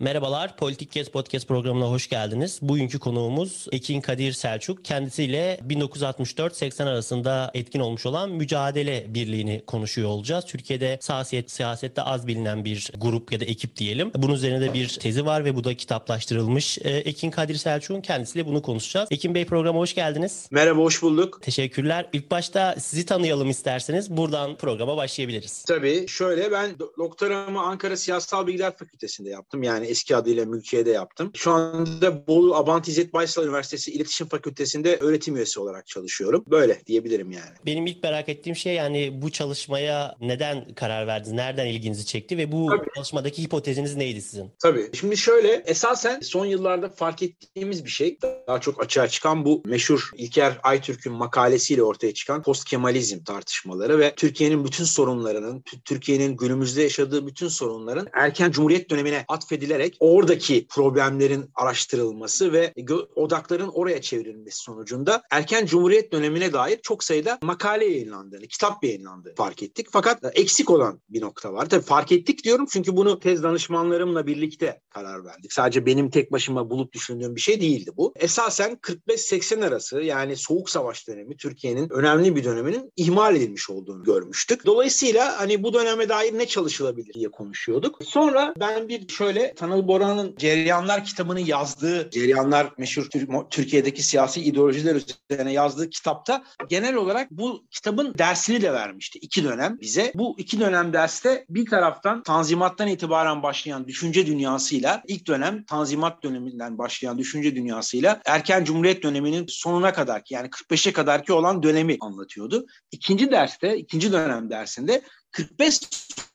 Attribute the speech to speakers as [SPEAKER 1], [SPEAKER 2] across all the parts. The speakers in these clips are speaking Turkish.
[SPEAKER 1] Merhabalar, Politik Kes Podcast programına hoş geldiniz. Bugünkü konuğumuz Ekin Kadir Selçuk. Kendisiyle 1964-80 arasında etkin olmuş olan Mücadele Birliği'ni konuşuyor olacağız. Türkiye'de siyaset, siyasette az bilinen bir grup ya da ekip diyelim. Bunun üzerine de bir tezi var ve bu da kitaplaştırılmış. Ee, Ekin Kadir Selçuk'un kendisiyle bunu konuşacağız. Ekin Bey programa hoş geldiniz.
[SPEAKER 2] Merhaba, hoş bulduk.
[SPEAKER 1] Teşekkürler. İlk başta sizi tanıyalım isterseniz. Buradan programa başlayabiliriz.
[SPEAKER 2] Tabii. Şöyle ben doktoramı Ankara Siyasal Bilgiler Fakültesi'nde yaptım. Yani yani eski adıyla mülkiyede yaptım. Şu anda Bolu Abant İzzet Baysal Üniversitesi İletişim Fakültesi'nde öğretim üyesi olarak çalışıyorum. Böyle diyebilirim yani.
[SPEAKER 1] Benim ilk merak ettiğim şey yani bu çalışmaya neden karar verdiniz? Nereden ilginizi çekti ve bu Tabii. çalışmadaki hipoteziniz neydi sizin?
[SPEAKER 2] Tabii. Şimdi şöyle esasen son yıllarda fark ettiğimiz bir şey daha çok açığa çıkan bu meşhur İlker Aytürk'ün makalesiyle ortaya çıkan post Kemalizm tartışmaları ve Türkiye'nin bütün sorunlarının, Türkiye'nin günümüzde yaşadığı bütün sorunların erken Cumhuriyet dönemine atfedilen edilerek oradaki problemlerin araştırılması ve odakların oraya çevrilmesi sonucunda erken Cumhuriyet dönemine dair çok sayıda makale yayınlandığını, kitap yayınlandığını fark ettik. Fakat eksik olan bir nokta var. Tabii fark ettik diyorum çünkü bunu tez danışmanlarımla birlikte karar verdik. Sadece benim tek başıma bulup düşündüğüm bir şey değildi bu. Esasen 45-80 arası yani Soğuk Savaş dönemi Türkiye'nin önemli bir döneminin ihmal edilmiş olduğunu görmüştük. Dolayısıyla hani bu döneme dair ne çalışılabilir diye konuşuyorduk. Sonra ben bir şöyle Tanıl Boran'ın Ceryanlar kitabını yazdığı, Ceryanlar meşhur Türkiye'deki siyasi ideolojiler üzerine yazdığı kitapta genel olarak bu kitabın dersini de vermişti iki dönem bize. Bu iki dönem derste bir taraftan Tanzimat'tan itibaren başlayan düşünce dünyasıyla ilk dönem Tanzimat döneminden başlayan düşünce dünyasıyla erken Cumhuriyet döneminin sonuna kadar yani 45'e kadarki olan dönemi anlatıyordu. İkinci derste, ikinci dönem dersinde 45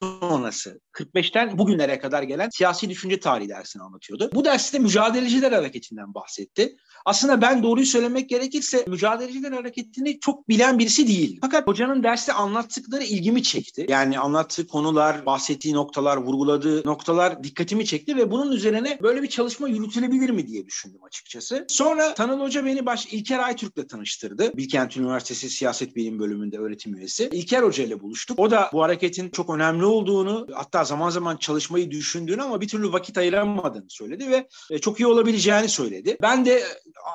[SPEAKER 2] sonrası 45'ten bugünlere kadar gelen siyasi düşünce tarihi dersini anlatıyordu. Bu derste mücadeleciler hareketinden bahsetti. Aslında ben doğruyu söylemek gerekirse mücadeleciler hareketini çok bilen birisi değil. Fakat hocanın derste anlattıkları ilgimi çekti. Yani anlattığı konular, bahsettiği noktalar, vurguladığı noktalar dikkatimi çekti ve bunun üzerine böyle bir çalışma yürütülebilir mi diye düşündüm açıkçası. Sonra Tanıl Hoca beni baş İlker Aytürk'le tanıştırdı. Bilkent Üniversitesi Siyaset Bilim Bölümünde öğretim üyesi. İlker Hoca ile buluştuk. O da bu hareketin çok önemli olduğunu, hatta zaman zaman çalışmayı düşündüğünü ama bir türlü vakit ayıramadığını söyledi ve e, çok iyi olabileceğini söyledi. Ben de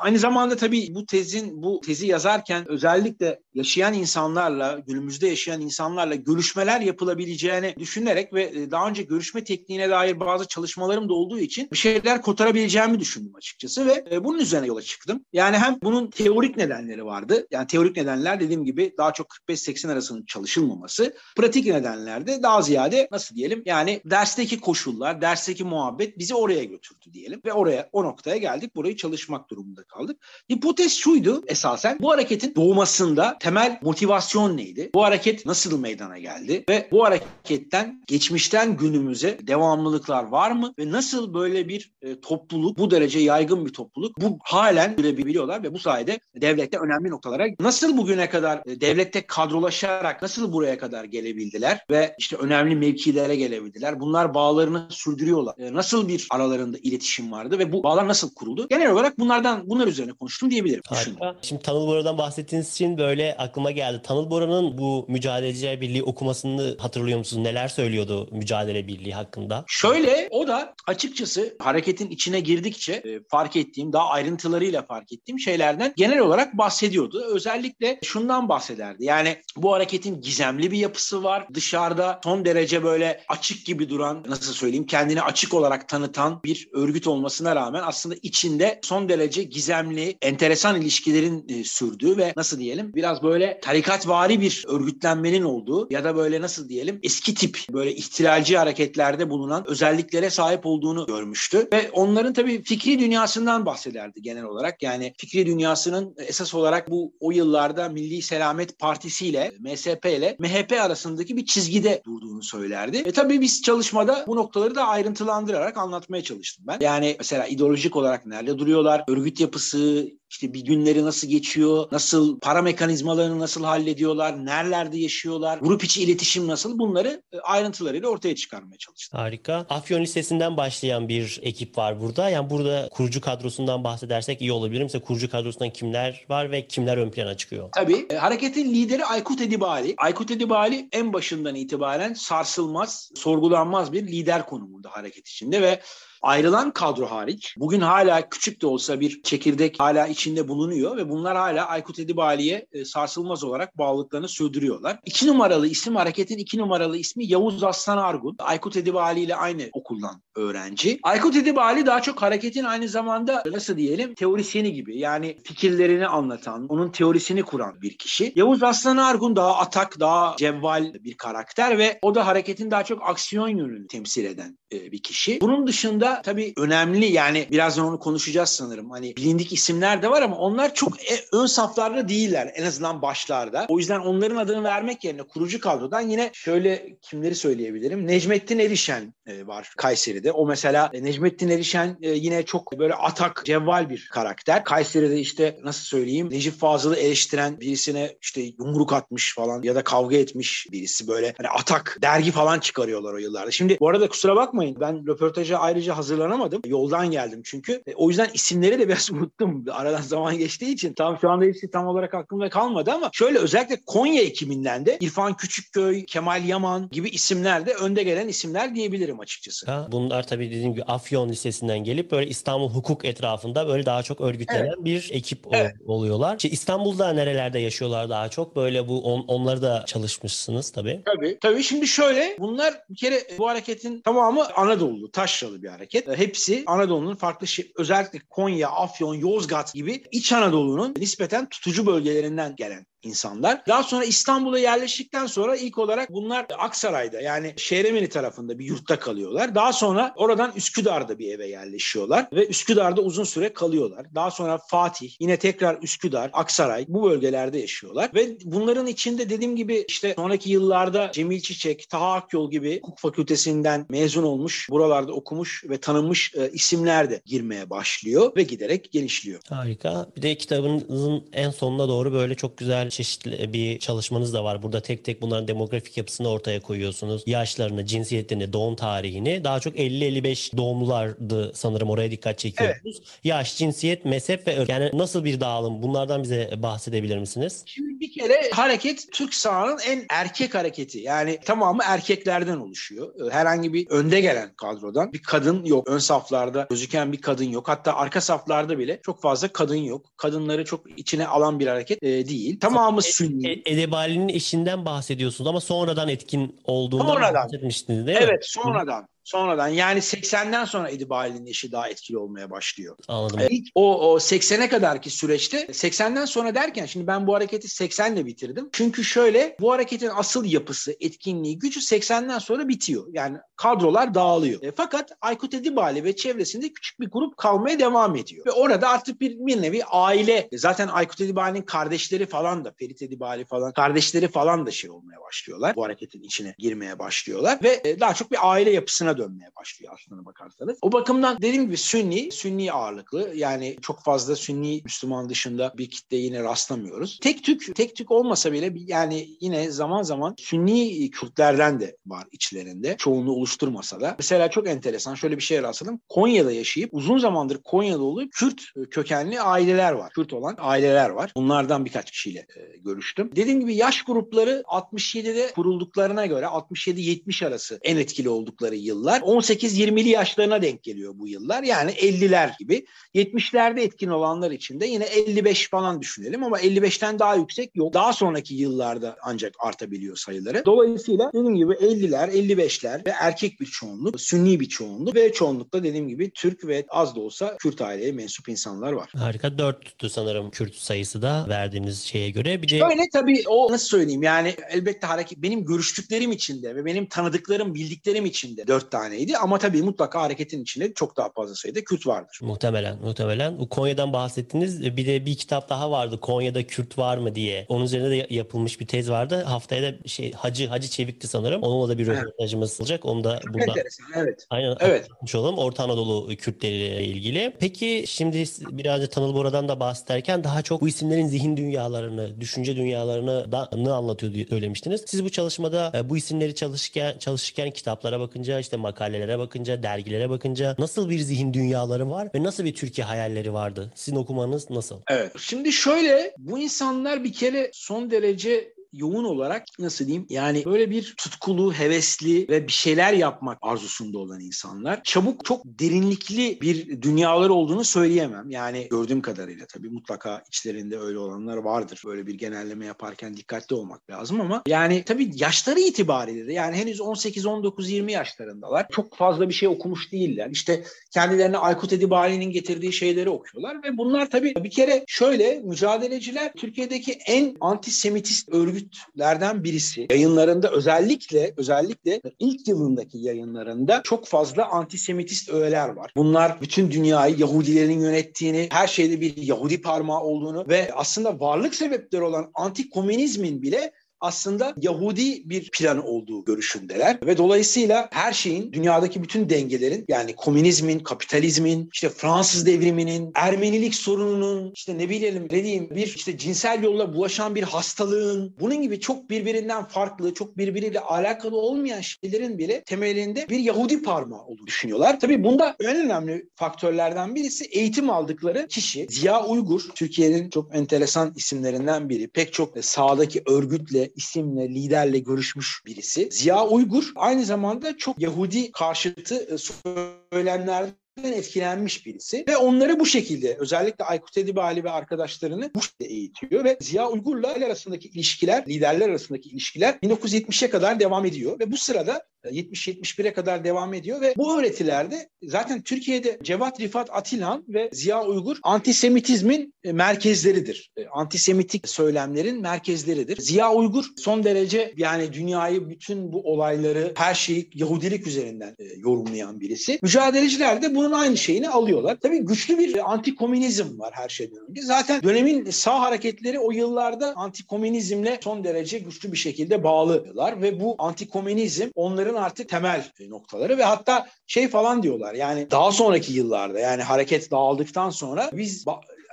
[SPEAKER 2] aynı zamanda tabii bu tezin bu tezi yazarken özellikle yaşayan insanlarla, günümüzde yaşayan insanlarla görüşmeler yapılabileceğini düşünerek ve e, daha önce görüşme tekniğine dair bazı çalışmalarım da olduğu için bir şeyler kotarabileceğimi düşündüm açıkçası ve e, bunun üzerine yola çıktım. Yani hem bunun teorik nedenleri vardı. Yani teorik nedenler dediğim gibi daha çok 45-80 arasının çalışılmaması. Pratik nedenler de daha ziyade nasıl diyelim yani dersteki koşullar, dersteki muhabbet bizi oraya götürdü diyelim ve oraya o noktaya geldik. Burayı çalışmak durumunda kaldık. Hipotez şuydu esasen bu hareketin doğmasında temel motivasyon neydi? Bu hareket nasıl meydana geldi? Ve bu hareketten geçmişten günümüze devamlılıklar var mı? Ve nasıl böyle bir e, topluluk, bu derece yaygın bir topluluk bu halen görebiliyorlar ve bu sayede devlette önemli noktalara nasıl bugüne kadar e, devlette kadrolaşarak nasıl buraya kadar gelebildiler ve işte önemli mevkilere gelebildiler. Bunlar bağlarını sürdürüyorlar. E, nasıl bir aralarında iletişim vardı ve bu bağlar nasıl kuruldu? Genel olarak bunlardan bunlar üzerine konuştum diyebilirim.
[SPEAKER 1] Harika. Şimdi Tanıl Bora'dan bahsettiğiniz için böyle aklıma geldi. Tanıl Bora'nın bu Mücadeleciler Birliği okumasını hatırlıyor musunuz? Neler söylüyordu Mücadele Birliği hakkında?
[SPEAKER 2] Şöyle o da açıkçası hareketin içine girdikçe e, fark ettiğim daha ayrıntılarıyla fark ettiğim şeylerden genel olarak bahsediyordu. Özellikle şundan bahsederdi. Yani bu hareketin gizemli bir yapısı var. Dışarıda son derece böyle açık gibi duran nasıl söyleyeyim kendini açık olarak tanıtan bir örgüt olmasına rağmen aslında içinde son derece gizemli, enteresan ilişkilerin e, sürdüğü ve nasıl diyelim biraz böyle tarikatvari bir örgütlenmenin olduğu ya da böyle nasıl diyelim eski tip böyle ihtilalci hareketlerde bulunan özelliklere sahip olduğunu görmüştü. Ve onların tabii fikri dünyasından bahsederdi genel olarak. Yani fikri dünyasının esas olarak bu o yıllarda Milli Selamet Partisi ile MSP ile MHP arasındaki bir çizgide durduğunu söylerdi. Ve tabii biz çalışmada bu noktaları da ayrıntılandırarak anlatmaya çalıştım ben. Yani mesela ideolojik olarak nerede duruyorlar, örgüt yapısı, işte bir günleri nasıl geçiyor, nasıl para mekanizmalarını nasıl hallediyorlar, nerelerde yaşıyorlar, grup içi iletişim nasıl bunları e, ayrıntılarıyla ortaya çıkarmaya çalıştım.
[SPEAKER 1] Harika. Afyon Lisesi'nden başlayan bir ekip var burada. Yani burada kurucu kadrosundan bahsedersek iyi olabilir. Mesela kurucu kadrosundan kimler var ve kimler ön plana çıkıyor?
[SPEAKER 2] Tabii. E, hareketin lideri Aykut Edibali. Aykut Edibali en başından itibaren sarsılmaz, sorgulanmaz bir lider konumunda hareket içinde ve ayrılan kadro hariç bugün hala küçük de olsa bir çekirdek hala içinde bulunuyor ve bunlar hala Aykut Edibali'ye e, sarsılmaz olarak bağlılıklarını sürdürüyorlar. İki numaralı isim hareketin iki numaralı ismi Yavuz Aslan Argun. Aykut Edibali ile aynı okuldan öğrenci. Aykut Edibali daha çok hareketin aynı zamanda nasıl diyelim teorisyeni gibi yani fikirlerini anlatan, onun teorisini kuran bir kişi. Yavuz Aslan Argun daha atak, daha cevval bir karakter ve o da hareketin daha çok aksiyon yönünü temsil eden e, bir kişi. Bunun dışında tabii önemli yani birazdan onu konuşacağız sanırım. Hani bilindik isimler de var ama onlar çok e, ön saflarda değiller en azından başlarda. O yüzden onların adını vermek yerine kurucu kadrodan yine şöyle kimleri söyleyebilirim? Necmettin Erişen e, var Kayseri'de. O mesela e, Necmettin Erişen yine çok böyle atak, cevval bir karakter. Kayseri'de işte nasıl söyleyeyim Necip Fazıl'ı eleştiren birisine işte yumruk atmış falan ya da kavga etmiş birisi böyle hani atak dergi falan çıkarıyorlar o yıllarda. Şimdi bu arada kusura bakmayın ben röportaja ayrıca hazırlanamadım. Yoldan geldim çünkü. O yüzden isimleri de biraz unuttum. Aradan zaman geçtiği için. Tam şu anda hepsi tam olarak aklımda kalmadı ama şöyle özellikle Konya ekibinden de İrfan Küçükköy, Kemal Yaman gibi isimler de önde gelen isimler diyebilirim açıkçası.
[SPEAKER 1] Ha, Bunlar tabii dediğim gibi Afyon Lisesi'nden gelip böyle İstanbul hukuk etrafında böyle daha çok örgütlenen bir ekip
[SPEAKER 2] Evet.
[SPEAKER 1] oluyorlar. İşte İstanbul'da nerelerde yaşıyorlar daha çok? Böyle bu on, onları da çalışmışsınız tabii.
[SPEAKER 2] Tabii. Tabii şimdi şöyle bunlar bir kere bu hareketin tamamı Anadolu, taşralı bir hareket. E, Hepsi Anadolu'nun farklı şey, özellikle Konya, Afyon, Yozgat gibi İç Anadolu'nun nispeten tutucu bölgelerinden gelen insanlar. Daha sonra İstanbul'a yerleştikten sonra ilk olarak bunlar Aksaray'da yani Şehremeli tarafında bir yurtta kalıyorlar. Daha sonra oradan Üsküdar'da bir eve yerleşiyorlar ve Üsküdar'da uzun süre kalıyorlar. Daha sonra Fatih, yine tekrar Üsküdar, Aksaray bu bölgelerde yaşıyorlar ve bunların içinde dediğim gibi işte sonraki yıllarda Cemil Çiçek, Taha Akyol gibi hukuk fakültesinden mezun olmuş, buralarda okumuş ve tanınmış e, isimler de girmeye başlıyor ve giderek genişliyor.
[SPEAKER 1] Harika. Bir de kitabınızın en sonuna doğru böyle çok güzel çeşitli bir çalışmanız da var. Burada tek tek bunların demografik yapısını ortaya koyuyorsunuz. Yaşlarını, cinsiyetlerini, doğum tarihini. Daha çok 50-55 doğumlulardı sanırım oraya dikkat çekiyorsunuz. Yaş, cinsiyet, mezhep ve. Yani nasıl bir dağılım? Bunlardan bize bahsedebilir misiniz?
[SPEAKER 2] Şimdi bir kere hareket Türk sahanın en erkek hareketi. Yani tamamı erkeklerden oluşuyor. Herhangi bir önde gelen kadrodan bir kadın yok. Ön saflarda gözüken bir kadın yok. Hatta arka saflarda bile çok fazla kadın yok. Kadınları çok içine alan bir hareket e, değil. Tamamı sünni.
[SPEAKER 1] E- Edebali'nin eşinden bahsediyorsunuz ama sonradan etkin olduğundan
[SPEAKER 2] Sonradan.
[SPEAKER 1] bahsetmiştiniz değil mi?
[SPEAKER 2] Evet sonradan. Sonradan yani 80'den sonra Edibali'nin işi daha etkili olmaya başlıyor.
[SPEAKER 1] Anladım.
[SPEAKER 2] İlk o, o 80'e kadarki süreçte 80'den sonra derken şimdi ben bu hareketi 80'le bitirdim. Çünkü şöyle bu hareketin asıl yapısı, etkinliği, gücü 80'den sonra bitiyor. Yani kadrolar dağılıyor. E, fakat Aykut Edibali ve çevresinde küçük bir grup kalmaya devam ediyor. Ve orada artık bir, bir nevi aile. E, Zaten Aykut Edibali'nin kardeşleri falan da Ferit Edibali falan kardeşleri falan da şey olmaya başlıyorlar. Bu hareketin içine girmeye başlıyorlar. Ve e, daha çok bir aile yapısına dönmeye başlıyor aslına bakarsanız. O bakımdan dediğim gibi Sünni, Sünni ağırlıklı. Yani çok fazla Sünni Müslüman dışında bir kitle yine rastlamıyoruz. Tek tük, tek tük olmasa bile yani yine zaman zaman Sünni Kürtlerden de var içlerinde. Çoğunluğu oluşturmasa da. Mesela çok enteresan şöyle bir şey rastladım. Konya'da yaşayıp uzun zamandır Konya'da olup Kürt kökenli aileler var. Kürt olan aileler var. Bunlardan birkaç kişiyle e, görüştüm. Dediğim gibi yaş grupları 67'de kurulduklarına göre 67-70 arası en etkili oldukları yıllar. 18-20'li yaşlarına denk geliyor bu yıllar. Yani 50'ler gibi. 70'lerde etkin olanlar için de yine 55 falan düşünelim ama 55'ten daha yüksek yok. Daha sonraki yıllarda ancak artabiliyor sayıları. Dolayısıyla dediğim gibi 50'ler, 55'ler ve erkek bir çoğunluk, sünni bir çoğunluk ve çoğunlukla dediğim gibi Türk ve az da olsa Kürt aileye mensup insanlar var.
[SPEAKER 1] Harika. Dört tuttu sanırım Kürt sayısı da verdiğiniz şeye göre. Bir de
[SPEAKER 2] Öyle tabii o nasıl söyleyeyim yani elbette hareket benim görüştüklerim içinde ve benim tanıdıklarım bildiklerim içinde dört taneydi ama tabii mutlaka hareketin içinde çok daha fazla sayıda Kürt vardır.
[SPEAKER 1] Muhtemelen, muhtemelen. Bu Konya'dan bahsettiniz. Bir de bir kitap daha vardı. Konya'da Kürt var mı diye. Onun üzerine de yapılmış bir tez vardı. Haftaya da şey Hacı Hacı Çevik'ti sanırım. Onunla da bir röportajımız olacak. Onu da burada
[SPEAKER 2] enteresan, evet.
[SPEAKER 1] Aynen
[SPEAKER 2] Evet.
[SPEAKER 1] olalım. Orta Anadolu Kürtleriyle ilgili. Peki şimdi birazcık Tanıl Bora'dan da bahsederken daha çok bu isimlerin zihin dünyalarını, düşünce dünyalarını da ne anlatıyor diye söylemiştiniz. Siz bu çalışmada e, bu isimleri çalışırken, çalışırken kitaplara bakınca, işte makalelere bakınca, dergilere bakınca nasıl bir zihin dünyaları var ve nasıl bir Türkiye hayalleri vardı? Sizin okumanız nasıl?
[SPEAKER 2] Evet. Şimdi şöyle bu insanlar bir kere son derece yoğun olarak nasıl diyeyim yani böyle bir tutkulu, hevesli ve bir şeyler yapmak arzusunda olan insanlar. Çabuk çok derinlikli bir dünyaları olduğunu söyleyemem. Yani gördüğüm kadarıyla tabii mutlaka içlerinde öyle olanlar vardır. Böyle bir genelleme yaparken dikkatli olmak lazım ama yani tabii yaşları itibariyle de yani henüz 18, 19, 20 yaşlarındalar. Çok fazla bir şey okumuş değiller. İşte kendilerine Aykut Edibali'nin getirdiği şeyleri okuyorlar ve bunlar tabii bir kere şöyle mücadeleciler Türkiye'deki en antisemitist örgütlerden birisi. Yayınlarında özellikle özellikle ilk yılındaki yayınlarında çok fazla antisemitist öğeler var. Bunlar bütün dünyayı Yahudilerin yönettiğini, her şeyde bir Yahudi parmağı olduğunu ve aslında varlık sebepleri olan antikomünizmin bile aslında Yahudi bir planı olduğu görüşündeler ve dolayısıyla her şeyin dünyadaki bütün dengelerin yani komünizmin, kapitalizmin, işte Fransız devriminin, Ermenilik sorununun, işte ne bilelim ne diyeyim bir işte cinsel yolla bulaşan bir hastalığın bunun gibi çok birbirinden farklı, çok birbiriyle alakalı olmayan şeylerin bile temelinde bir Yahudi parmağı olduğunu düşünüyorlar. Tabii bunda en önemli faktörlerden birisi eğitim aldıkları kişi. Ziya Uygur Türkiye'nin çok enteresan isimlerinden biri. Pek çok sağdaki örgütle isimle, liderle görüşmüş birisi. Ziya Uygur aynı zamanda çok Yahudi karşıtı söylemlerden etkilenmiş birisi. Ve onları bu şekilde özellikle Aykut Edibali ve arkadaşlarını bu şekilde eğitiyor. Ve Ziya Uygur'la el arasındaki ilişkiler, liderler arasındaki ilişkiler 1970'e kadar devam ediyor. Ve bu sırada 70-71'e kadar devam ediyor ve bu öğretilerde zaten Türkiye'de Cevat Rifat Atilhan ve Ziya Uygur antisemitizmin merkezleridir. Antisemitik söylemlerin merkezleridir. Ziya Uygur son derece yani dünyayı bütün bu olayları her şeyi Yahudilik üzerinden yorumlayan birisi. Mücadeleciler de bunun aynı şeyini alıyorlar. Tabii güçlü bir antikomünizm var her şeyden önce. Zaten dönemin sağ hareketleri o yıllarda antikomünizmle son derece güçlü bir şekilde bağlılar ve bu antikomünizm onların artık temel noktaları ve hatta şey falan diyorlar. Yani daha sonraki yıllarda yani hareket dağıldıktan sonra biz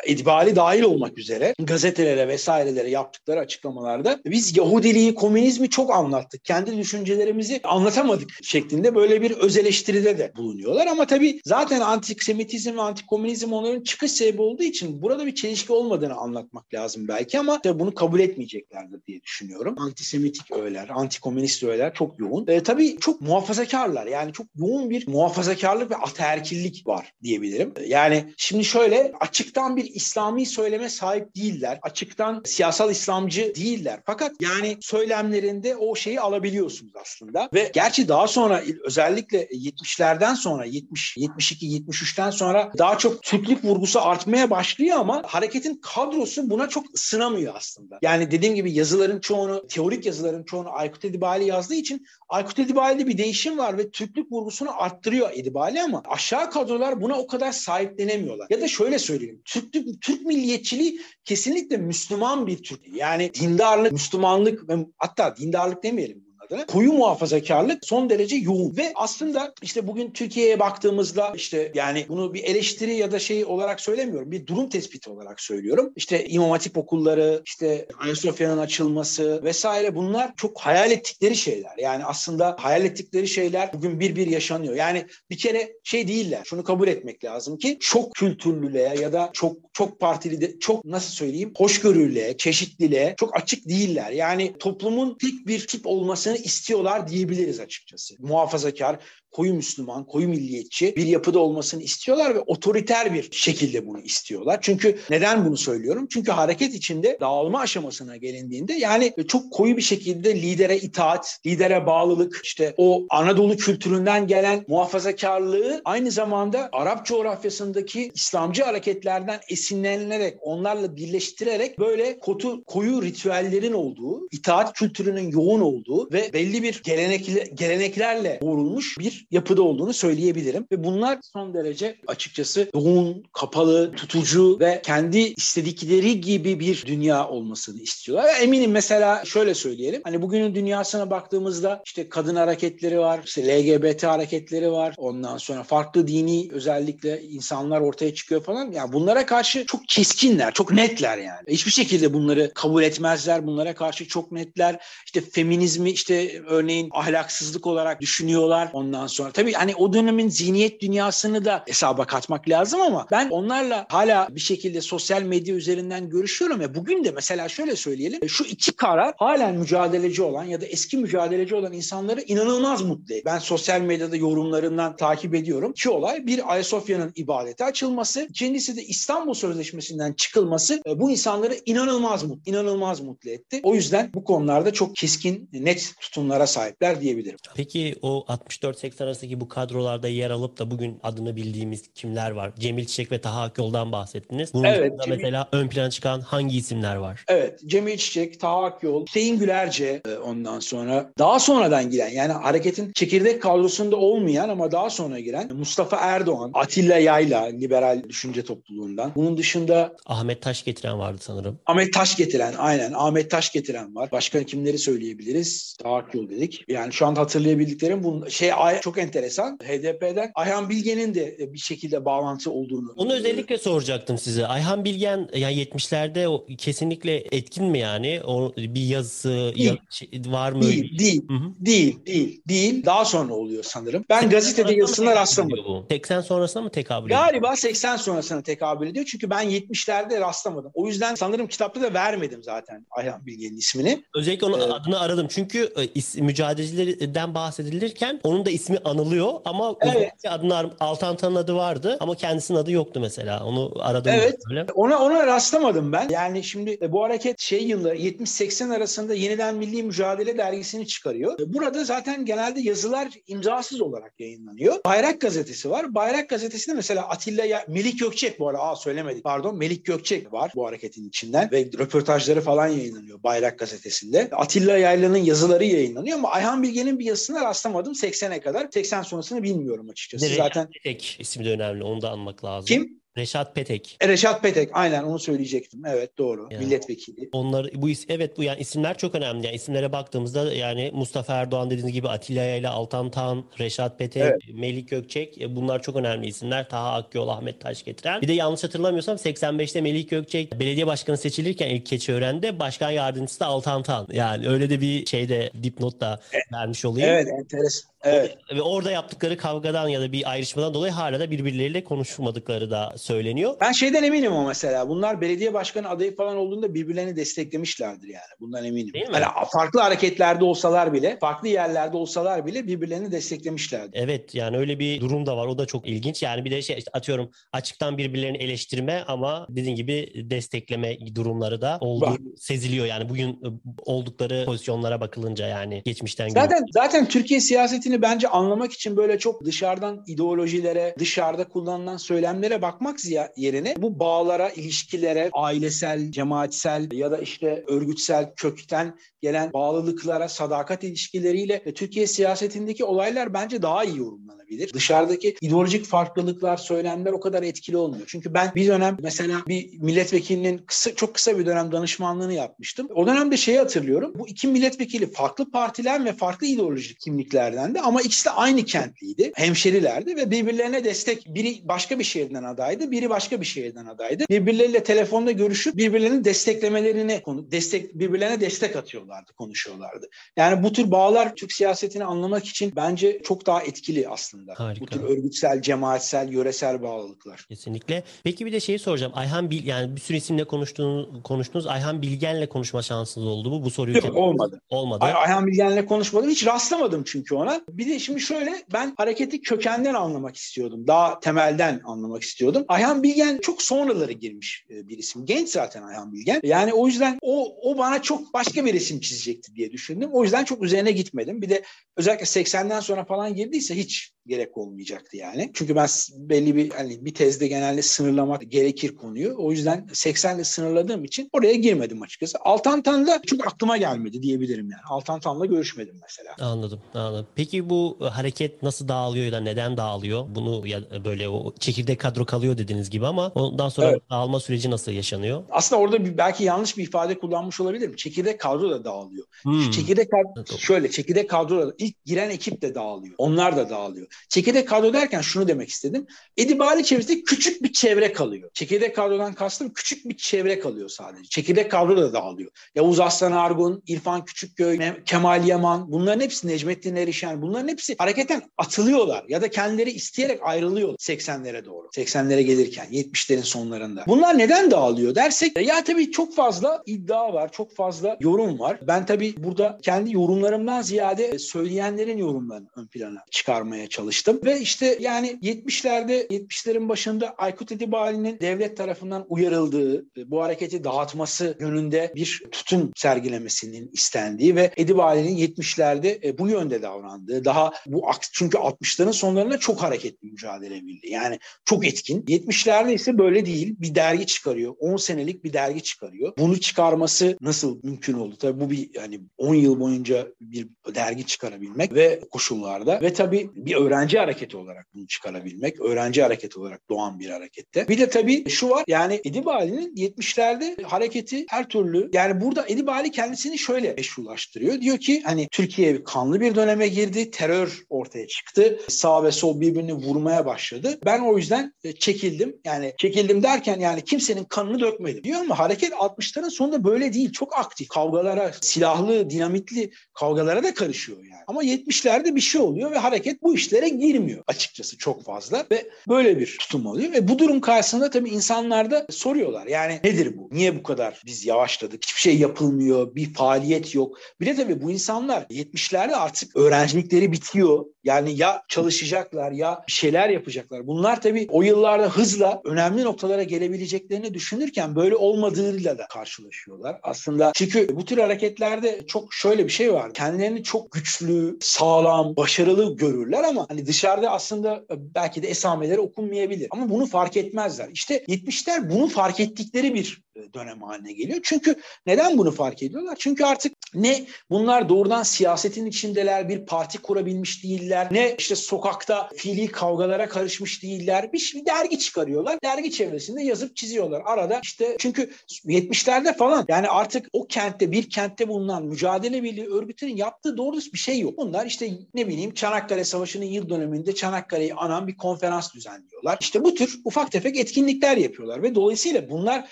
[SPEAKER 2] Edibali dahil olmak üzere gazetelere vesairelere yaptıkları açıklamalarda biz Yahudiliği, komünizmi çok anlattık. Kendi düşüncelerimizi anlatamadık şeklinde böyle bir öz eleştiride de bulunuyorlar. Ama tabii zaten antisemitizm ve antikomünizm onların çıkış sebebi olduğu için burada bir çelişki olmadığını anlatmak lazım belki ama tabii bunu kabul etmeyeceklerdir diye düşünüyorum. Antisemitik öğeler, antikomünist öğeler çok yoğun. E, tabii çok muhafazakarlar. Yani çok yoğun bir muhafazakarlık ve ataerkillik var diyebilirim. Yani şimdi şöyle açıktan bir İslami söyleme sahip değiller. Açıktan siyasal İslamcı değiller. Fakat yani söylemlerinde o şeyi alabiliyorsunuz aslında. Ve gerçi daha sonra özellikle 70'lerden sonra 70 72 73'ten sonra daha çok Türklük vurgusu artmaya başlıyor ama hareketin kadrosu buna çok ısınamıyor aslında. Yani dediğim gibi yazıların çoğunu, teorik yazıların çoğunu Aykut Edibali yazdığı için Aykut Edibali'de bir değişim var ve Türklük vurgusunu arttırıyor Edibali ama aşağı kadrolar buna o kadar sahiplenemiyorlar. Ya da şöyle söyleyeyim. Türklük Türk milliyetçiliği kesinlikle Müslüman bir Türk. Yani dindarlık, Müslümanlık ve hatta dindarlık demeyelim adına koyu muhafazakarlık son derece yoğun ve aslında işte bugün Türkiye'ye baktığımızda işte yani bunu bir eleştiri ya da şey olarak söylemiyorum bir durum tespiti olarak söylüyorum. İşte İmam Hatip okulları işte Ayasofya'nın açılması vesaire bunlar çok hayal ettikleri şeyler. Yani aslında hayal ettikleri şeyler bugün bir bir yaşanıyor. Yani bir kere şey değiller. Şunu kabul etmek lazım ki çok kültürlülüğe ya da çok çok partili de çok nasıl söyleyeyim hoşgörülüğe, çeşitliliğe çok açık değiller. Yani toplumun tek bir tip olmasını istiyorlar diyebiliriz açıkçası. Muhafazakar, koyu Müslüman, koyu milliyetçi bir yapıda olmasını istiyorlar ve otoriter bir şekilde bunu istiyorlar. Çünkü neden bunu söylüyorum? Çünkü hareket içinde dağılma aşamasına gelindiğinde yani çok koyu bir şekilde lidere itaat, lidere bağlılık, işte o Anadolu kültüründen gelen muhafazakarlığı aynı zamanda Arap coğrafyasındaki İslamcı hareketlerden esinlenilerek, onlarla birleştirerek böyle kotu, koyu ritüellerin olduğu, itaat kültürünün yoğun olduğu ve belli bir gelenekle, geleneklerle doğrulmuş bir yapıda olduğunu söyleyebilirim. Ve bunlar son derece açıkçası yoğun, kapalı, tutucu ve kendi istedikleri gibi bir dünya olmasını istiyorlar. Eminim mesela şöyle söyleyelim. Hani bugünün dünyasına baktığımızda işte kadın hareketleri var, işte LGBT hareketleri var. Ondan sonra farklı dini özellikle insanlar ortaya çıkıyor falan. Yani bunlara karşı çok keskinler, çok netler yani. Hiçbir şekilde bunları kabul etmezler. Bunlara karşı çok netler. İşte feminizmi işte örneğin ahlaksızlık olarak düşünüyorlar ondan sonra. Tabii hani o dönemin zihniyet dünyasını da hesaba katmak lazım ama ben onlarla hala bir şekilde sosyal medya üzerinden görüşüyorum ya bugün de mesela şöyle söyleyelim. Şu iki karar halen mücadeleci olan ya da eski mücadeleci olan insanları inanılmaz mutlu ediyor. Ben sosyal medyada yorumlarından takip ediyorum. İki olay bir Ayasofya'nın ibadete açılması, ikincisi de İstanbul Sözleşmesi'nden çıkılması e, bu insanları inanılmaz mutlu, inanılmaz mutlu etti. O yüzden bu konularda çok keskin, net tutumlara sahipler diyebilirim.
[SPEAKER 1] Peki o 64-80 arasındaki bu kadrolarda yer alıp da bugün adını bildiğimiz kimler var? Cemil Çiçek ve Taha Akyol'dan bahsettiniz. Bunun
[SPEAKER 2] Evet, Cemil-
[SPEAKER 1] mesela ön plana çıkan hangi isimler var?
[SPEAKER 2] Evet, Cemil Çiçek, Taha Akyol, Hüseyin Gülerce e, ondan sonra daha sonradan giren yani hareketin çekirdek kadrosunda olmayan ama daha sonra giren Mustafa Erdoğan, Atilla Yayla liberal düşünce topluluğundan. Bunun dışında
[SPEAKER 1] Ahmet Taş getiren vardı sanırım.
[SPEAKER 2] Ahmet Taş getiren aynen Ahmet Taş getiren var. Başka kimleri söyleyebiliriz? Taha Akyol dedik. Yani şu an hatırlayabildiklerim bu şey çok enteresan. HDP'den Ayhan Bilge'nin de e, bir şekilde bağlantı olduğunu.
[SPEAKER 1] Onu özellikle soracaktım size. Ayhan Bilgen yani 70'lerde o kesinlikle etkin mi yani? O bir yazısı ya- şey- var mı?
[SPEAKER 2] Değil, değil, değil, değil, değil. Daha sonra oluyor sanırım. Ben
[SPEAKER 1] 80
[SPEAKER 2] gazetede yazısına rastlamadım.
[SPEAKER 1] ediyor bu? 80 sonrasına mı tekabül ediyor?
[SPEAKER 2] Galiba 80 sonrasına tekabül ediyor. Çünkü ben 70'lerde rastlamadım. O yüzden sanırım kitapta da vermedim zaten Ayhan Bilge'nin ismini.
[SPEAKER 1] Özellikle onun
[SPEAKER 2] Evet.
[SPEAKER 1] adını aradım. Çünkü e, is- mücadelecilerden bahsedilirken onun da ismi anılıyor ama
[SPEAKER 2] Evet.
[SPEAKER 1] ar- Altantan'ın adı vardı ama kendisinin adı yoktu mesela. Onu aradım.
[SPEAKER 2] Evet.
[SPEAKER 1] Böyle.
[SPEAKER 2] Ona ona rastlamadım ben. Yani şimdi e, bu hareket şey yılları 70-80 arasında Yeniden Milli Mücadele dergisini çıkarıyor. E, Burada zaten genelde yazılar imzasız olarak yayınlanıyor. Bayrak gazetesi var. Bayrak gazetesinde mesela Atilla ya Melik Gökçek bu arada aa söylemedik pardon Melik Gökçek var bu hareketin içinden ve röportajları falan yayınlanıyor Bayrak gazetesinde. Atilla Yayla'nın yazıları yayınlanıyor ama Ayhan Bilge'nin bir yazısına rastlamadım 80'e kadar. 80 sonrasını bilmiyorum açıkçası.
[SPEAKER 1] Reşat
[SPEAKER 2] Zaten
[SPEAKER 1] Petek ismi de önemli. Onu da anmak lazım.
[SPEAKER 2] kim?
[SPEAKER 1] Reşat Petek.
[SPEAKER 2] E, Reşat Petek aynen onu söyleyecektim. Evet doğru.
[SPEAKER 1] Ya.
[SPEAKER 2] Milletvekili.
[SPEAKER 1] Onlar bu is evet bu yani isimler çok önemli. Yani isimlere baktığımızda yani Mustafa Erdoğan dediğiniz gibi Atilla ile Altan Tan, Reşat Petek,
[SPEAKER 2] Evet.
[SPEAKER 1] Melik Gökçek e, bunlar çok önemli isimler. Taha Akyol, Ahmet Taş getiren. Bir de yanlış hatırlamıyorsam 85'te Melik Gökçek belediye başkanı seçilirken ilk Keçiören'de başkan yardımcısı da Altan Tan. Yani öyle de bir şeyde dipnot da vermiş olayım.
[SPEAKER 2] Evet enteresan. Evet.
[SPEAKER 1] Ve orada yaptıkları kavgadan ya da bir ayrışmadan dolayı hala da birbirleriyle konuşmadıkları da söyleniyor.
[SPEAKER 2] Ben şeyden eminim ama mesela bunlar belediye başkanı adayı falan olduğunda birbirlerini desteklemişlerdir yani. Bundan eminim.
[SPEAKER 1] Değil mi?
[SPEAKER 2] Hani farklı hareketlerde olsalar bile, farklı yerlerde olsalar bile birbirlerini desteklemişlerdir.
[SPEAKER 1] Evet yani öyle bir durum da var. O da çok ilginç. Yani bir de şey atıyorum açıktan birbirlerini eleştirme ama dediğin gibi destekleme durumları da
[SPEAKER 2] Var.
[SPEAKER 1] seziliyor. Yani bugün oldukları pozisyonlara bakılınca yani geçmişten.
[SPEAKER 2] Zaten zaten Türkiye siyasetini bence anlamak için böyle çok dışarıdan ideolojilere, dışarıda kullanılan söylemlere bakmak yerine bu bağlara, ilişkilere, ailesel, cemaatsel ya da işte örgütsel kökten gelen bağlılıklara, sadakat ilişkileriyle ve Türkiye siyasetindeki olaylar bence daha iyi yorumlanabilir. Dışarıdaki ideolojik farklılıklar, söylemler o kadar etkili olmuyor. Çünkü ben bir dönem mesela bir milletvekilinin kısa, çok kısa bir dönem danışmanlığını yapmıştım. O dönemde şeyi hatırlıyorum. Bu iki milletvekili farklı partiler ve farklı ideolojik kimliklerdendi ama ikisi de aynı kentliydi. Hemşerilerdi ve birbirlerine destek biri başka bir şehirden adaydı, biri başka bir şehirden adaydı. Birbirleriyle telefonda görüşüp birbirlerini desteklemelerini konu destek birbirlerine destek atıyorlardı, konuşuyorlardı. Yani bu tür bağlar Türk siyasetini anlamak için bence çok daha etkili aslında.
[SPEAKER 1] Harika.
[SPEAKER 2] Bu tür örgütsel, cemaatsel, yöresel bağlılıklar.
[SPEAKER 1] Kesinlikle. Peki bir de şeyi soracağım. Ayhan Bil yani bir sürü isimle konuştuğunuz, konuştunuz. Ayhan Bilgen'le konuşma şansınız oldu mu? Bu soruyu
[SPEAKER 2] Yok olmadı.
[SPEAKER 1] olmadı.
[SPEAKER 2] Ay- Ayhan Bilgen'le konuşmadım. Hiç rastlamadım çünkü ona. Bir de şimdi şöyle ben hareketi kökenden anlamak istiyordum. Daha temelden anlamak istiyordum. Ayhan Bilgen çok sonraları girmiş e, bir isim. Genç zaten Ayhan Bilgen. Yani o yüzden o, o bana çok başka bir resim çizecekti diye düşündüm. O yüzden çok üzerine gitmedim. Bir de özellikle 80'den sonra falan girdiyse hiç gerek olmayacaktı yani. Çünkü ben belli bir hani bir tezde genelde sınırlamak gerekir konuyu. O yüzden 80 ile sınırladığım için oraya girmedim açıkçası. Altantan'da çok aklıma gelmedi diyebilirim yani. Altantan'la görüşmedim mesela.
[SPEAKER 1] Anladım, anladım. Peki bu hareket nasıl dağılıyor ya neden dağılıyor? Bunu ya böyle o çekirdek kadro kalıyor dediğiniz gibi ama ondan sonra evet. dağılma süreci nasıl yaşanıyor?
[SPEAKER 2] Aslında orada bir, belki yanlış bir ifade kullanmış olabilirim. Çekirdek kadro da dağılıyor. Hmm. Çekirdek kadro şöyle çekirdek kadro da ilk giren ekip de dağılıyor. Onlar da dağılıyor. Çekirdek kadro derken şunu demek istedim. Edibali çevresinde küçük bir çevre kalıyor. Çekirdek kadrodan kastım küçük bir çevre kalıyor sadece. Çekirdek kadro da dağılıyor. Yavuz Aslan Argun, İrfan Küçükköy, Kemal Yaman bunların hepsi Necmettin Erişen bunların hepsi hareketten atılıyorlar ya da kendileri isteyerek ayrılıyor 80'lere doğru. 80'lere gelirken 70'lerin sonlarında. Bunlar neden dağılıyor dersek ya tabii çok fazla iddia var, çok fazla yorum var. Ben tabii burada kendi yorumlarımdan ziyade söyleyenlerin yorumlarını ön plana çıkarmaya çalıştım. Ve işte yani 70'lerde 70'lerin başında Aykut Edibali'nin devlet tarafından uyarıldığı, bu hareketi dağıtması yönünde bir tutum sergilemesinin istendiği ve Edibali'nin 70'lerde e, bu yönde davrandığı, daha bu çünkü 60'ların sonlarında çok hareketli mücadele bildi. Yani çok etkin. 70'lerde ise böyle değil. Bir dergi çıkarıyor. 10 senelik bir dergi çıkarıyor. Bunu çıkarması nasıl mümkün oldu? Tabii bu bir yani 10 yıl boyunca bir dergi çıkarabilmek ve koşullarda ve tabii bir öğrenci hareketi olarak bunu çıkarabilmek, öğrenci hareketi olarak doğan bir harekette. Bir de tabii şu var yani Edip Ali'nin 70'lerde hareketi her türlü yani burada Edip Ali kendisini şöyle meşrulaştırıyor. Diyor ki hani Türkiye kanlı bir döneme girdi, terör ortaya çıktı. Sağ ve sol birbirini vurmaya başladı. Ben o yüzden e, çekildim. Yani çekildim derken yani kimsenin kanını dökmedim diyor ama hareket 60'ların sonunda böyle değil. Çok aktif. Kavgalara, silahlı, dinamitli kavgalara da karışıyor yani. Ama 70'lerde bir şey oluyor ve hareket bu işlere girmiyor açıkçası çok fazla ve böyle bir tutum oluyor ve bu durum karşısında tabii insanlar da soruyorlar. Yani nedir bu? Niye bu kadar biz yavaşladık? Hiçbir şey yapılmıyor, bir faaliyet yok. Bir de tabii bu insanlar 70'lerde artık öğrencilikleri bitiyor. Yani ya çalışacaklar ya bir şeyler yapacaklar. Bunlar tabii o yıllarda hızla önemli noktalara gelebileceklerini düşünürken böyle olmadığıyla da karşılaşıyorlar. Aslında çünkü bu tür hareketlerde çok şöyle bir şey var. Kendilerini çok güçlü, sağlam, başarılı görürler ama hani dışarıda aslında e, belki de esameleri okunmayabilir. Ama bunu fark etmezler. İşte 70'ler bunu fark ettikleri bir e, dönem haline geliyor. Çünkü neden bunu fark ediyorlar? Çünkü artık ne bunlar doğrudan siyasetin içindeler, bir parti kurabilmiş değiller, ne işte sokakta fiili kavgalara karışmış değiller. Bir, bir dergi çıkarıyorlar. Dergi çevresinde yazıp çiziyorlar. Arada işte çünkü 70'lerde falan yani artık o kentte bir kentte bulunan mücadele birliği örgütünün yaptığı doğru bir şey yok. Bunlar işte ne bileyim Çanakkale Savaşı'nın yıl döneminde Çanakkale'yi anan bir konferans düzenliyorlar. İşte bu tür ufak tefek etkinlikler yapıyorlar ve dolayısıyla bunlar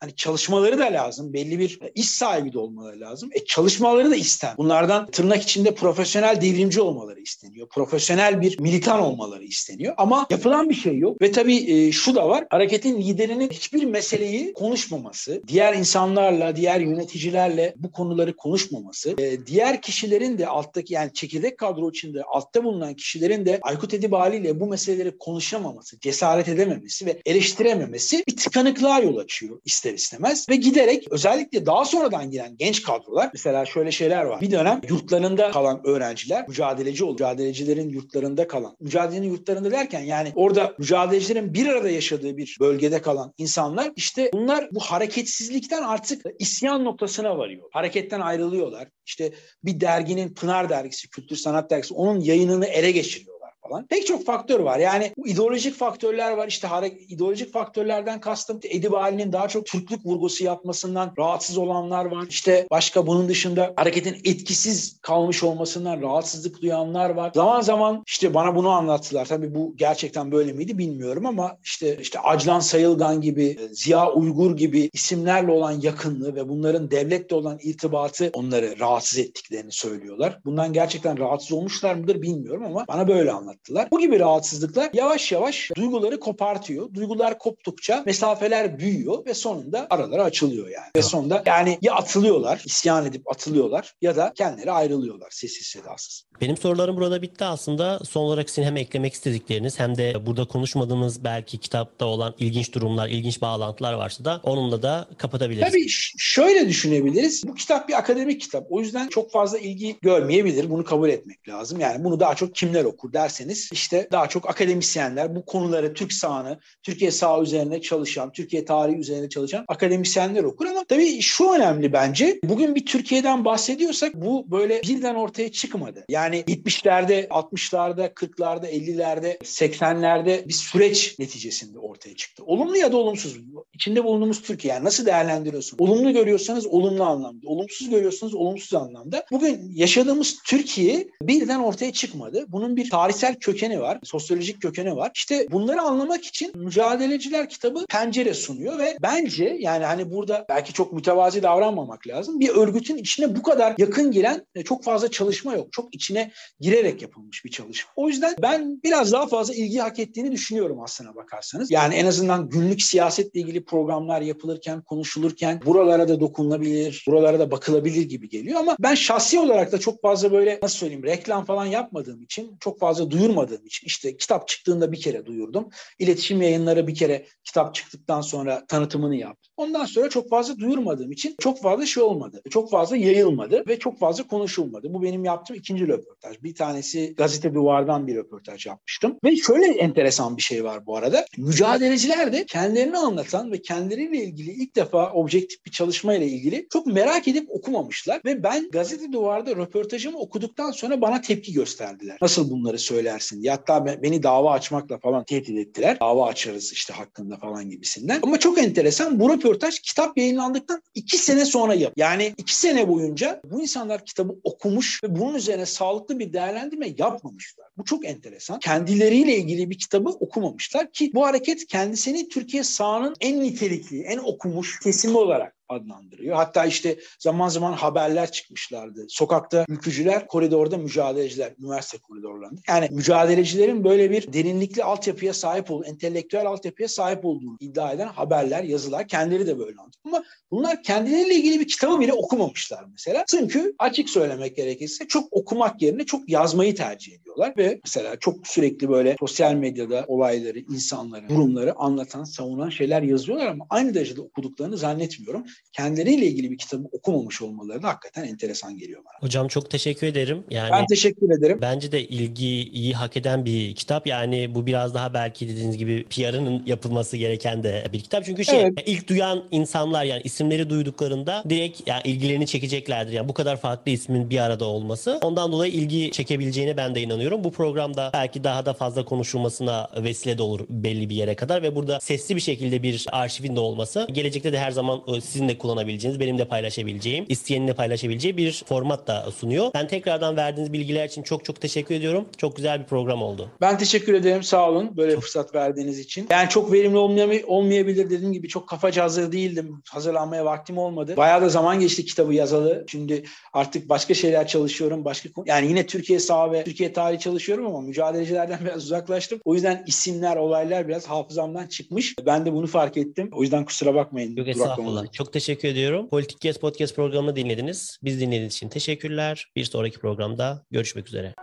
[SPEAKER 2] hani çalışmaları da lazım. Belli bir iş sahibi de olmaları lazım. E çalışmaları da isten. Bunlardan tırnak içinde profesyonel devrimci olmaları isteniyor. Profesyonel bir militan olmaları isteniyor. Ama yapılan bir şey yok. Ve tabii e, şu da var. Hareketin liderinin hiçbir meseleyi konuşmaması, diğer insanlarla, diğer yöneticilerle bu konuları konuşmaması, e, diğer kişilerin de alttaki yani çekirdek kadro içinde altta bulunan kişilerin de Aykut Edibali ile bu meseleleri konuşamaması, cesaret edememesi ve eleştirememesi bir tıkanıklığa yol açıyor ister istemez ve giderek özellikle daha sonradan giren genç kadrolar mesela şöyle şeyler var. Bir dönem yurtlarında kalan öğrenciler mücadeleci olur. Mücadelecilerin yurtlarında kalan. Mücadelenin yurtlarında derken yani orada mücadelecilerin bir arada yaşadığı bir bölgede kalan insanlar işte bunlar bu hareketsizlikten artık isyan noktasına varıyor. Hareketten ayrılıyorlar. İşte bir derginin Pınar dergisi, Kültür Sanat dergisi onun yayınını ele geçiriyor falan. Pek çok faktör var. Yani ideolojik faktörler var. İşte ideolojik faktörlerden kastım Edip Ali'nin daha çok Türklük vurgusu yapmasından rahatsız olanlar var. İşte başka bunun dışında hareketin etkisiz kalmış olmasından rahatsızlık duyanlar var. Zaman zaman işte bana bunu anlattılar. Tabii bu gerçekten böyle miydi bilmiyorum ama işte işte Aclan Sayılgan gibi, e, Ziya Uygur gibi isimlerle olan yakınlığı ve bunların devletle olan irtibatı onları rahatsız ettiklerini söylüyorlar. Bundan gerçekten rahatsız olmuşlar mıdır bilmiyorum ama bana böyle anlat anlattılar. Bu gibi rahatsızlıklar yavaş yavaş duyguları kopartıyor. Duygular koptukça mesafeler büyüyor ve sonunda araları açılıyor yani. Ve sonunda yani ya atılıyorlar, isyan edip atılıyorlar ya da kendileri ayrılıyorlar sessiz sedasız.
[SPEAKER 1] Benim sorularım burada bitti aslında. Son olarak sizin hem eklemek istedikleriniz hem de burada konuşmadığımız belki kitapta olan ilginç durumlar, ilginç bağlantılar varsa da onunla da kapatabiliriz.
[SPEAKER 2] Tabii şöyle düşünebiliriz. Bu kitap bir akademik kitap. O yüzden çok fazla ilgi görmeyebilir. Bunu kabul etmek lazım. Yani bunu daha çok kimler okur derseniz derseniz işte daha çok akademisyenler bu konuları Türk sahanı, Türkiye saha üzerine çalışan, Türkiye tarihi üzerine çalışan akademisyenler okur ama tabii şu önemli bence. Bugün bir Türkiye'den bahsediyorsak bu böyle birden ortaya çıkmadı. Yani 70'lerde, 60'larda, 40'larda, 50'lerde, 80'lerde bir süreç neticesinde ortaya çıktı. Olumlu ya da olumsuz. İçinde bulunduğumuz Türkiye yani nasıl değerlendiriyorsun? Olumlu görüyorsanız olumlu anlamda, olumsuz görüyorsanız olumsuz anlamda. Bugün yaşadığımız Türkiye birden ortaya çıkmadı. Bunun bir tarihsel kökeni var, sosyolojik kökeni var. İşte bunları anlamak için Mücadeleciler kitabı pencere sunuyor ve bence yani hani burada belki çok mütevazi davranmamak lazım. Bir örgütün içine bu kadar yakın giren e, çok fazla çalışma yok. Çok içine girerek yapılmış bir çalışma. O yüzden ben biraz daha fazla ilgi hak ettiğini düşünüyorum aslına bakarsanız. Yani en azından günlük siyasetle ilgili programlar yapılırken, konuşulurken buralara da dokunulabilir, buralara da bakılabilir gibi geliyor ama ben şahsi olarak da çok fazla böyle nasıl söyleyeyim reklam falan yapmadığım için, çok fazla duyurmadığım için işte kitap çıktığında bir kere duyurdum. İletişim yayınları bir kere kitap çıktıktan sonra tanıtımını yaptım. Ondan sonra çok fazla duyurmadığım için çok fazla şey olmadı. Çok fazla yayılmadı ve çok fazla konuşulmadı. Bu benim yaptığım ikinci röportaj. Bir tanesi gazete duvardan bir röportaj yapmıştım. Ve şöyle enteresan bir şey var bu arada. Mücadeleciler de kendilerini anlatan ve kendileriyle ilgili ilk defa objektif bir çalışma ile ilgili çok merak edip okumamışlar. Ve ben gazete duvarda röportajımı okuduktan sonra bana tepki gösterdiler. Nasıl bunları söylersin diye. Hatta beni dava açmakla falan tehdit ettiler. Dava açarız işte hakkında falan gibisinden. Ama çok enteresan bu röportaj kitap yayınlandıktan iki sene sonra yap. Yani iki sene boyunca bu insanlar kitabı okumuş ve bunun üzerine sağlıklı bir değerlendirme yapmamışlar. Bu çok enteresan. Kendileriyle ilgili bir kitabı okumamışlar ki bu hareket kendisini Türkiye sahanın en nitelikli, en okumuş kesimi olarak adlandırıyor. Hatta işte zaman zaman haberler çıkmışlardı. Sokakta ülkücüler, koridorda mücadeleciler, üniversite koridorlarında. Yani mücadelecilerin böyle bir derinlikli altyapıya sahip olduğu, entelektüel altyapıya sahip olduğunu iddia eden haberler, yazılar kendileri de böyle anlatıyor. Ama bunlar kendileriyle ilgili bir kitabı bile okumamışlar mesela. Çünkü açık söylemek gerekirse çok okumak yerine çok yazmayı tercih ediyorlar ve mesela çok sürekli böyle sosyal medyada olayları, insanları, durumları anlatan, savunan şeyler yazıyorlar ama aynı derecede okuduklarını zannetmiyorum kendileriyle ilgili bir kitabı okumamış olmaları da hakikaten enteresan geliyor bana.
[SPEAKER 1] Hocam çok teşekkür ederim. Yani
[SPEAKER 2] ben teşekkür ederim.
[SPEAKER 1] Bence de ilgiyi hak eden bir kitap. Yani bu biraz daha belki dediğiniz gibi PR'ının yapılması gereken de bir kitap. Çünkü şey evet. ilk duyan insanlar yani isimleri duyduklarında direkt yani ilgilerini çekeceklerdir. Yani bu kadar farklı ismin bir arada olması. Ondan dolayı ilgi çekebileceğine ben de inanıyorum. Bu programda belki daha da fazla konuşulmasına vesile de olur belli bir yere kadar ve burada sesli bir şekilde bir arşivin de olması gelecekte de her zaman sizin de kullanabileceğiniz, benim de paylaşabileceğim, isteyenin de paylaşabileceği bir format da sunuyor. Ben tekrardan verdiğiniz bilgiler için çok çok teşekkür ediyorum. Çok güzel bir program oldu.
[SPEAKER 2] Ben teşekkür ederim. Sağ olun böyle çok... fırsat verdiğiniz için. Yani çok verimli olmay- olmayabilir dediğim gibi çok kafaca hazır değildim. Hazırlanmaya vaktim olmadı. Bayağı da zaman geçti kitabı yazalı. Şimdi artık başka şeyler çalışıyorum. Başka yani yine Türkiye sağ ve Türkiye tarihi çalışıyorum ama mücadelecilerden biraz uzaklaştım. O yüzden isimler, olaylar biraz hafızamdan çıkmış. Ben de bunu fark ettim. O yüzden kusura bakmayın.
[SPEAKER 1] Yok estağfurullah. Çok teşekkür ediyorum. Politik Kes Podcast programını dinlediniz. Biz dinlediğiniz için teşekkürler. Bir sonraki programda görüşmek üzere.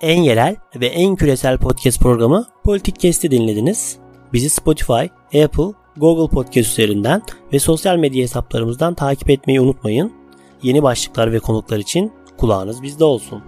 [SPEAKER 1] En yerel ve en küresel podcast programı Politik Kes'te dinlediniz. Bizi Spotify, Apple, Google Podcast üzerinden ve sosyal medya hesaplarımızdan takip etmeyi unutmayın. Yeni başlıklar ve konuklar için kulağınız bizde olsun.